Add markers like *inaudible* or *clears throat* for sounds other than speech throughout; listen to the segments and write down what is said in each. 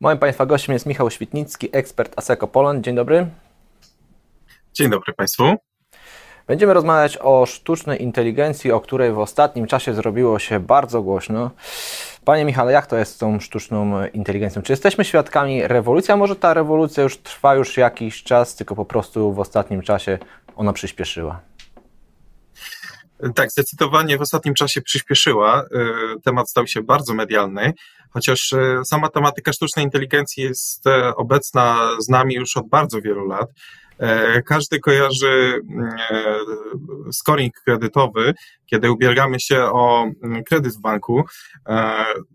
Moim Państwa gościem jest Michał Świtnicki, ekspert ASECO Poland. Dzień dobry. Dzień dobry Państwu. Będziemy rozmawiać o sztucznej inteligencji, o której w ostatnim czasie zrobiło się bardzo głośno. Panie Michale, jak to jest z tą sztuczną inteligencją? Czy jesteśmy świadkami rewolucji, a może ta rewolucja już trwa już jakiś czas, tylko po prostu w ostatnim czasie ona przyspieszyła? Tak, zdecydowanie w ostatnim czasie przyspieszyła. Y, temat stał się bardzo medialny, chociaż y, sama tematyka sztucznej inteligencji jest e, obecna z nami już od bardzo wielu lat. E, każdy kojarzy e, scoring kredytowy, kiedy ubiegamy się o mm, kredyt w banku.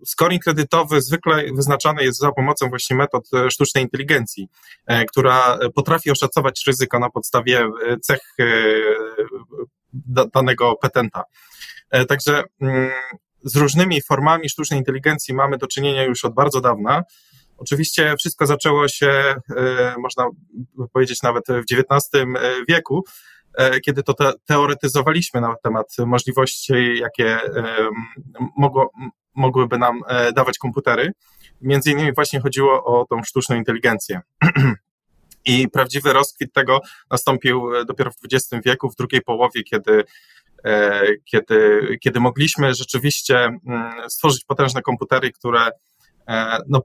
Scoring kredytowy zwykle wyznaczany jest za pomocą właśnie metod sztucznej inteligencji, która potrafi oszacować ryzyko na podstawie cech danego petenta. E, także mm, z różnymi formami sztucznej inteligencji mamy do czynienia już od bardzo dawna. Oczywiście wszystko zaczęło się, e, można powiedzieć, nawet w XIX e, wieku, kiedy to te, teoretyzowaliśmy na temat możliwości, jakie mogło, mogłyby nam dawać komputery. Między innymi właśnie chodziło o tą sztuczną inteligencję. *clears throat* I prawdziwy rozkwit tego nastąpił e, dopiero w XX wieku, w drugiej połowie, kiedy, e, kiedy, kiedy mogliśmy rzeczywiście mm, stworzyć potężne komputery, które e, no,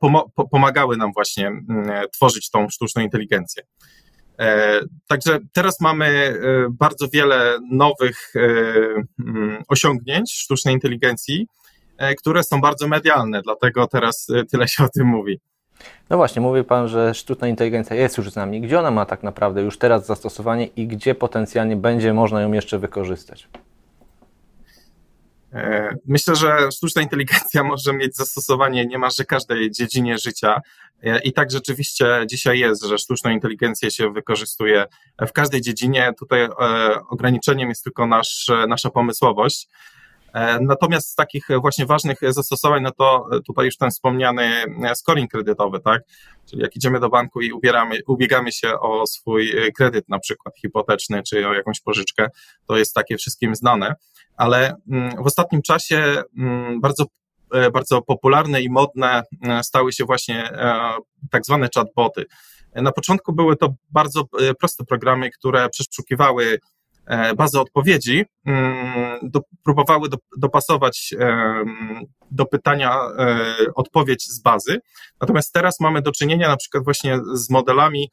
pomagały nam właśnie mm, tworzyć tą sztuczną inteligencję. Także teraz mamy bardzo wiele nowych mm, osiągnięć sztucznej inteligencji, które są bardzo medialne, dlatego teraz tyle się o tym mówi. No właśnie, mówi Pan, że sztuczna inteligencja jest już z nami. Gdzie ona ma tak naprawdę już teraz zastosowanie i gdzie potencjalnie będzie można ją jeszcze wykorzystać? E, myślę, że sztuczna inteligencja *laughs* może mieć zastosowanie niemalże każdej dziedzinie życia. E, I tak rzeczywiście dzisiaj jest, że sztuczną inteligencję się wykorzystuje w każdej dziedzinie. Tutaj e, ograniczeniem jest tylko nasz, nasza pomysłowość. E, natomiast z takich właśnie ważnych zastosowań, no to tutaj już ten wspomniany scoring kredytowy, tak? Czyli jak idziemy do banku i ubieramy, ubiegamy się o swój kredyt, na przykład hipoteczny, czy o jakąś pożyczkę, to jest takie wszystkim znane. Ale mm, w ostatnim czasie mm, bardzo e, bardzo popularne i modne e, stały się właśnie tak zwane chatboty. Na początku były to bardzo proste programy, które przeszukiwały E, bazę odpowiedzi, mm, do, próbowały do, dopasować do pytania e, odpowiedź z bazy. Natomiast teraz mamy do czynienia na przykład właśnie z modelami,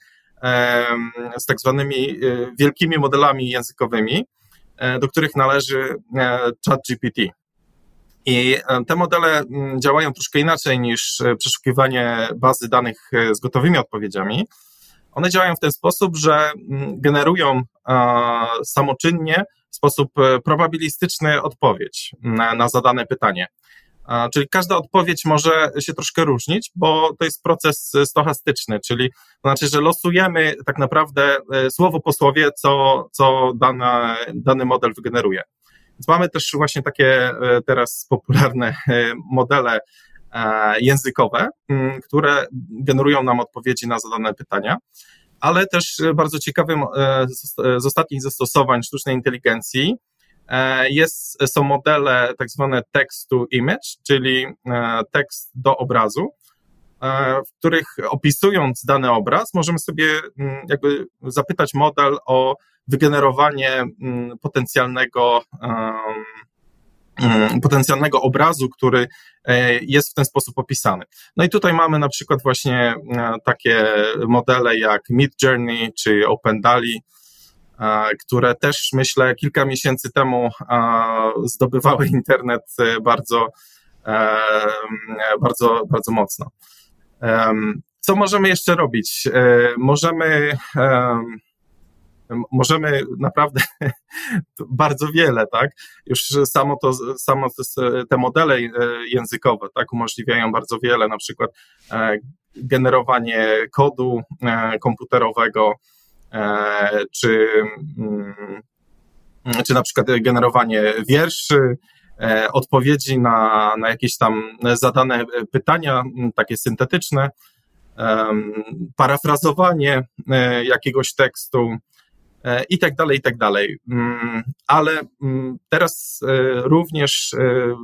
z tak zwanymi e, wielkimi modelami językowymi, do których należy ChatGPT. I te modele mm, działają troszkę inaczej niż przeszukiwanie bazy danych z gotowymi odpowiedziami. One działają w ten sposób, że mm, generują samoczynnie w sposób e, probabilistyczny odpowiedź na, na zadane pytanie. Czyli każda odpowiedź może się troszkę różnić, bo to jest proces stochastyczny, czyli to znaczy, że losujemy tak naprawdę e, słowo po słowie, co, co dana, dany model wygeneruje. Więc mamy też właśnie takie e, teraz popularne modele językowe, które generują nam odpowiedzi na zadane pytania, ale też bardzo ciekawym e, z ostatnich zastosowań sztucznej inteligencji e, jest, są modele tak zwane text to image, czyli tekst do obrazu, w których opisując dany obraz, możemy sobie mm, jakby zapytać model o wygenerowanie mm, potencjalnego potencjalnego obrazu, który e, jest w ten sposób opisany. No i tutaj mamy na przykład właśnie e, takie modele jak Mid Journey czy OpenDALI, e, które też myślę kilka miesięcy temu zdobywały internet bardzo, bardzo, bardzo mocno. Co możemy jeszcze robić? Możemy możemy naprawdę *laughs* bardzo wiele, tak? Już samo to, samo te modele e, językowe, tak, umożliwiają bardzo wiele, na przykład e, generowanie kodu e, komputerowego, czy, mm, czy na przykład generowanie wierszy, odpowiedzi na, na jakieś tam zadane pytania, takie syntetyczne, parafrazowanie jakiegoś tekstu, i tak dalej, i tak dalej. Mm, ale mm, teraz e, również e,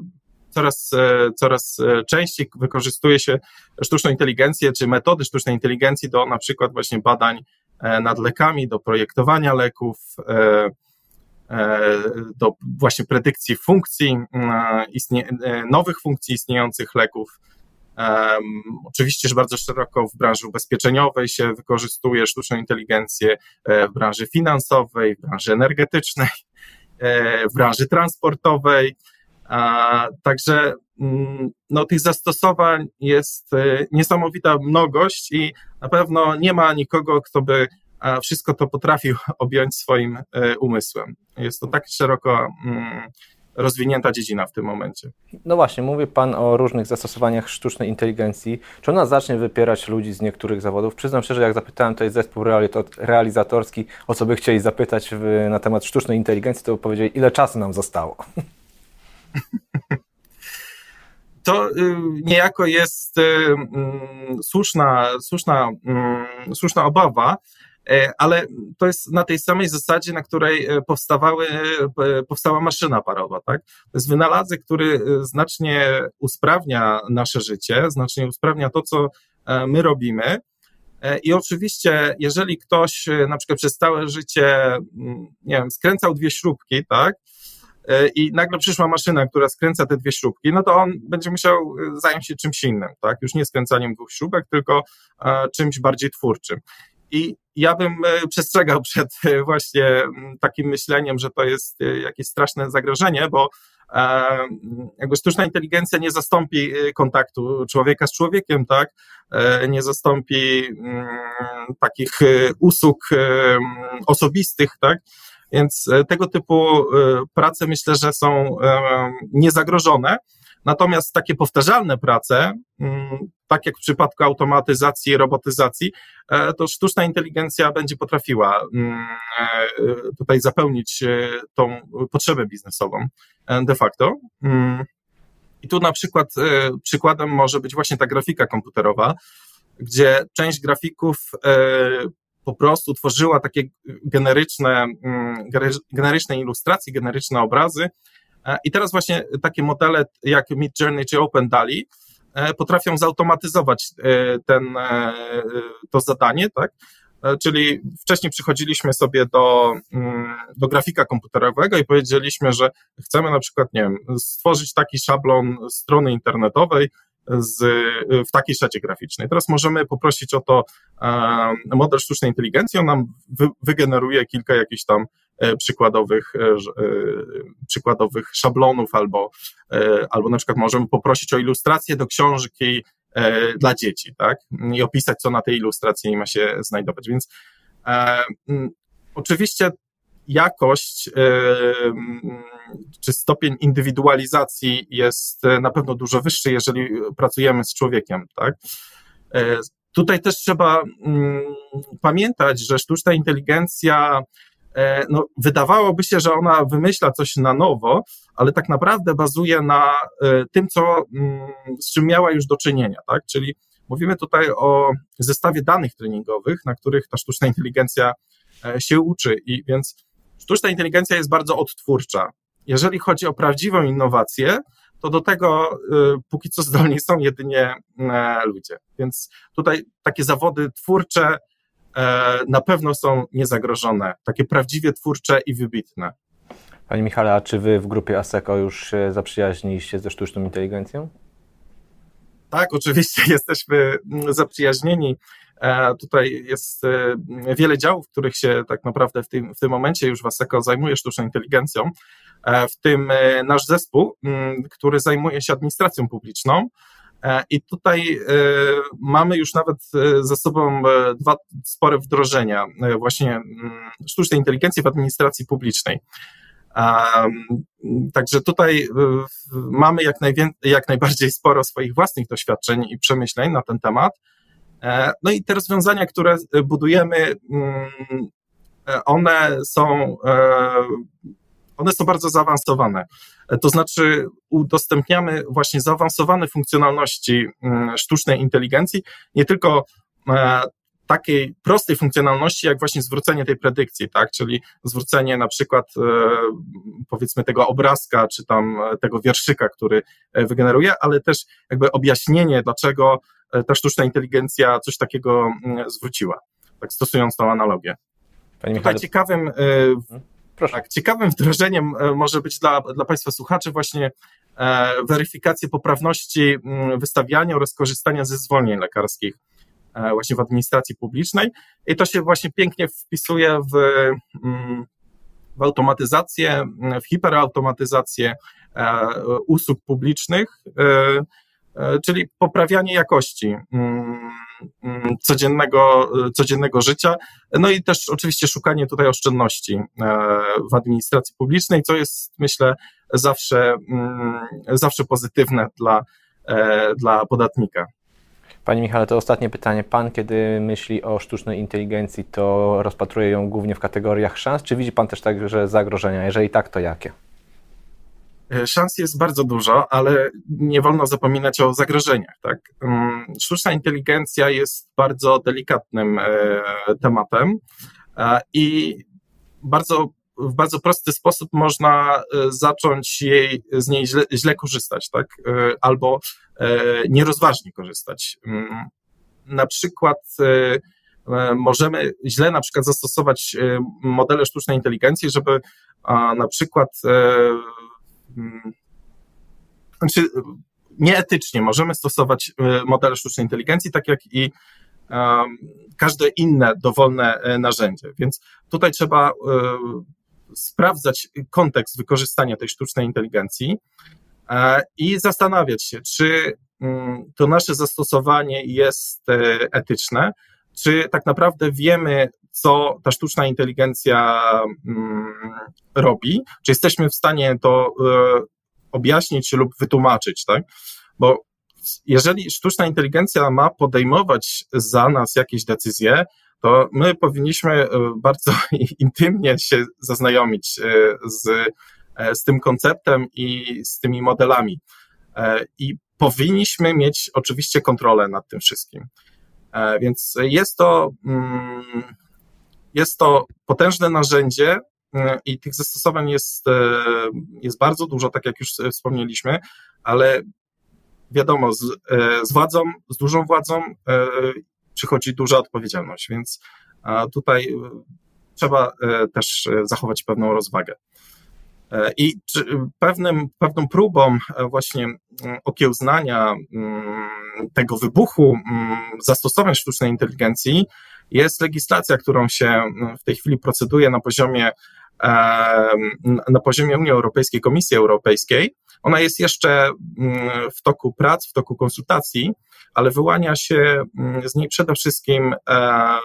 coraz, coraz częściej wykorzystuje się sztuczną inteligencję czy metody sztucznej inteligencji do na przykład właśnie badań nad lekami, do projektowania leków, do właśnie predykcji funkcji, nowych funkcji istniejących leków. Oczywiście, że bardzo szeroko w branży ubezpieczeniowej się wykorzystuje sztuczną inteligencję, e, w branży finansowej, w branży energetycznej, e, w branży transportowej. Także mm, no, tych zastosowań jest e, niesamowita mnogość i na pewno nie ma nikogo, kto by wszystko to potrafił *laughs* objąć swoim umysłem. Jest to tak szeroko mm, rozwinięta dziedzina w tym momencie. No właśnie, mówi Pan o różnych zastosowaniach sztucznej inteligencji. Czy ona zacznie wypierać ludzi z niektórych zawodów? Przyznam szczerze, jak zapytałem tutaj zespół realizatorski, o co by chcieli zapytać w, na temat sztucznej inteligencji, to powiedzieli, ile czasu nam zostało. *laughs* To y, niejako jest y, y, słuszna, słuszna, mm, słuszna obawa, ale to jest na tej samej zasadzie, na której e, powstawały, e, powstała maszyna parowa. Tak? To jest wynalazek, który znacznie usprawnia nasze życie, znacznie usprawnia to, co my robimy. I oczywiście, jeżeli ktoś na przykład przez całe życie, mm, nie wiem, skręcał dwie śrubki, tak, i nagle przyszła maszyna, która skręca te dwie śrubki, no to on będzie musiał zająć się czymś innym, tak? Już nie skręcaniem dwóch śrubek, tylko czymś bardziej twórczym. I ja bym e, przestrzegał *laughs* przed e, właśnie takim myśleniem, że to jest e, jakieś straszne zagrożenie, bo jakby sztuczna inteligencja nie zastąpi kontaktu człowieka z człowiekiem, tak? Nie zastąpi takich usług osobistych, tak? Więc tego typu prace myślę, że są niezagrożone. Natomiast takie powtarzalne prace, mm, tak jak w przypadku automatyzacji i robotyzacji, e, to sztuczna inteligencja będzie potrafiła mm, e, tutaj zapełnić e, tą potrzebę biznesową de facto. Mm. I tu na przykład przykładem może być właśnie ta grafika komputerowa, gdzie część grafików po prostu tworzyła takie generyczne, generyczne ilustracje, generyczne obrazy, I teraz właśnie takie modele jak Mid Journey czy Open DALI potrafią zautomatyzować e, ten, to zadanie, tak? Czyli wcześniej przychodziliśmy sobie do, mm, do grafika komputerowego i powiedzieliśmy, że chcemy na przykład, nie wiem, stworzyć taki szablon strony internetowej, z, w takiej szacie graficznej. Teraz możemy poprosić o to model sztucznej inteligencji, on nam wy, wygeneruje kilka jakichś tam E, przykładowych, e, e, przykładowych szablonów, albo, albo na przykład możemy poprosić o ilustrację do książki dla dzieci, tak? I opisać, co na tej ilustracji ma się znajdować. Więc oczywiście jakość czy stopień indywidualizacji jest na pewno dużo wyższy, jeżeli pracujemy z człowiekiem, tak? Tutaj też trzeba pamiętać, że sztuczna inteligencja E, no, wydawałoby się, że ona wymyśla coś na nowo, ale tak naprawdę bazuje na e, tym, co, mm, z czym miała już do czynienia, tak? Czyli mówimy tutaj o zestawie danych treningowych, na których ta sztuczna inteligencja e, się uczy i więc sztuczna inteligencja jest bardzo odtwórcza. Jeżeli chodzi o prawdziwą innowację, to do tego póki co zdolni są jedynie ludzie. Więc tutaj takie zawody twórcze E, na pewno są niezagrożone, takie prawdziwie twórcze i wybitne. Panie Michale, a czy Wy w grupie ASECO już się zaprzyjaźniliście ze sztuczną inteligencją? Tak, oczywiście *laughs* jesteśmy zaprzyjaźnieni. E, tutaj jest e, wiele działów, których się tak naprawdę w tym, w tym momencie już WASECO zajmuje sztuczną inteligencją, w tym nasz zespół, który zajmuje się administracją publiczną. E, I tutaj e, mamy już nawet e, za sobą dwa spore wdrożenia właśnie mm, sztucznej inteligencji w administracji publicznej. Także tutaj mamy jak, jak najbardziej sporo swoich własnych doświadczeń i przemyśleń na ten temat. No i te rozwiązania, które budujemy, mm, one są one są bardzo zaawansowane. E, to znaczy, udostępniamy właśnie zaawansowane funkcjonalności mm, sztucznej inteligencji, nie tylko e, takiej prostej funkcjonalności, jak właśnie zwrócenie tej predykcji, tak? Czyli zwrócenie na przykład e, powiedzmy tego obrazka, czy tam tego wierszyka, który wygeneruje, ale też jakby objaśnienie, dlaczego ta sztuczna inteligencja coś takiego mm, zwróciła, tak stosując tą analogię. Panie Tutaj ciekawym, mhm. tak, ciekawym wdrożeniem może być dla, dla Państwa słuchaczy właśnie weryfikację poprawności mm, wystawiania oraz korzystania ze zwolnień lekarskich E, właśnie w administracji publicznej i to się właśnie pięknie wpisuje w, mm, w automatyzację, w hiperautomatyzację e, usług publicznych, e, czyli poprawianie jakości mm, mm, codziennego, codziennego życia, no i też oczywiście szukanie tutaj oszczędności w administracji publicznej, co jest myślę zawsze, zawsze pozytywne dla, dla podatnika. Panie Michale, to ostatnie pytanie. Pan, kiedy myśli o sztucznej inteligencji, to rozpatruje ją głównie w kategoriach szans, czy widzi Pan też także zagrożenia? Jeżeli tak, to jakie? E, szans jest bardzo dużo, ale nie wolno zapominać o zagrożeniach. Tak? Mm, sztuczna inteligencja jest bardzo delikatnym e, tematem i bardzo w bardzo prosty sposób można e, zacząć jej, z niej źle, źle korzystać, tak? Albo nierozważnie korzystać. Mm, na przykład możemy źle na przykład zastosować modele sztucznej inteligencji, żeby na przykład znaczy nieetycznie możemy stosować modele sztucznej inteligencji, tak jak i każde inne dowolne narzędzie. Więc tutaj trzeba sprawdzać kontekst wykorzystania tej sztucznej inteligencji e, i zastanawiać się, czy mm, to nasze zastosowanie jest e, etyczne, czy tak naprawdę wiemy, co ta sztuczna inteligencja mm, robi, czy jesteśmy w stanie to e, objaśnić lub wytłumaczyć, tak? Bo jeżeli sztuczna inteligencja ma podejmować za nas jakieś decyzje, to my powinniśmy e, bardzo *laughs* intymnie się zaznajomić e, z, z tym konceptem i z tymi modelami. I powinniśmy mieć oczywiście kontrolę nad tym wszystkim. Więc jest to, mm, jest to potężne narzędzie i tych zastosowań jest, jest bardzo dużo, tak jak już wspomnieliśmy, ale wiadomo, z, z władzą, z dużą władzą przychodzi duża odpowiedzialność, więc tutaj e, trzeba e, też e, zachować pewną rozwagę. I pewnym, pewną próbą właśnie mm, okiełznania mm, tego wybuchu mm, zastosowań sztucznej inteligencji jest legislacja, którą się w tej chwili proceduje na poziomie, na poziomie Unii Europejskiej, Komisji Europejskiej. Ona jest jeszcze w toku prac, w toku konsultacji, ale wyłania się z niej przede wszystkim e,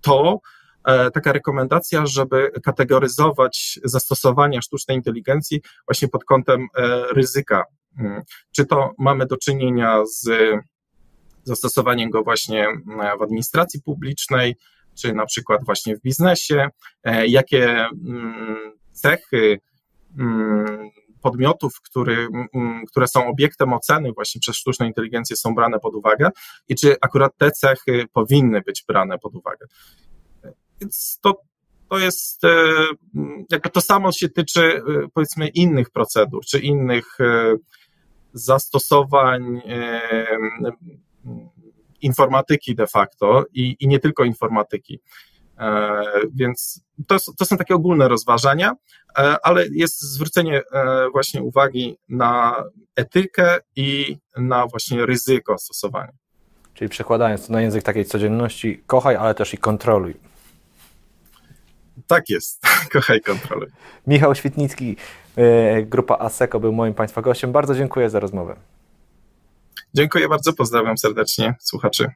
to, e, taka rekomendacja, żeby kategoryzować zastosowania sztucznej inteligencji właśnie pod kątem e, ryzyka. Mm, czy to mamy do czynienia z zastosowaniem go właśnie w administracji publicznej, czy na przykład właśnie w biznesie, jakie mm, cechy podmiotów, który, które są obiektem oceny właśnie przez sztuczną inteligencję są brane pod uwagę i czy akurat te cechy powinny być brane pod uwagę. Więc to, to jest, e, jakby to samo się tyczy e, powiedzmy innych procedur, czy innych e, zastosowań informatyki de facto i, i nie tylko informatyki. Więc to, to są takie ogólne rozważania, ale jest zwrócenie właśnie uwagi na etykę i na właśnie ryzyko stosowania. Czyli przekładając to na język takiej codzienności, kochaj, ale też i kontroluj. Tak jest, *laughs* kochaj, kontroluj. Michał Świetnicki, grupa ASECO był moim Państwa gościem. Bardzo dziękuję za rozmowę. Dziękuję bardzo, pozdrawiam serdecznie słuchaczy.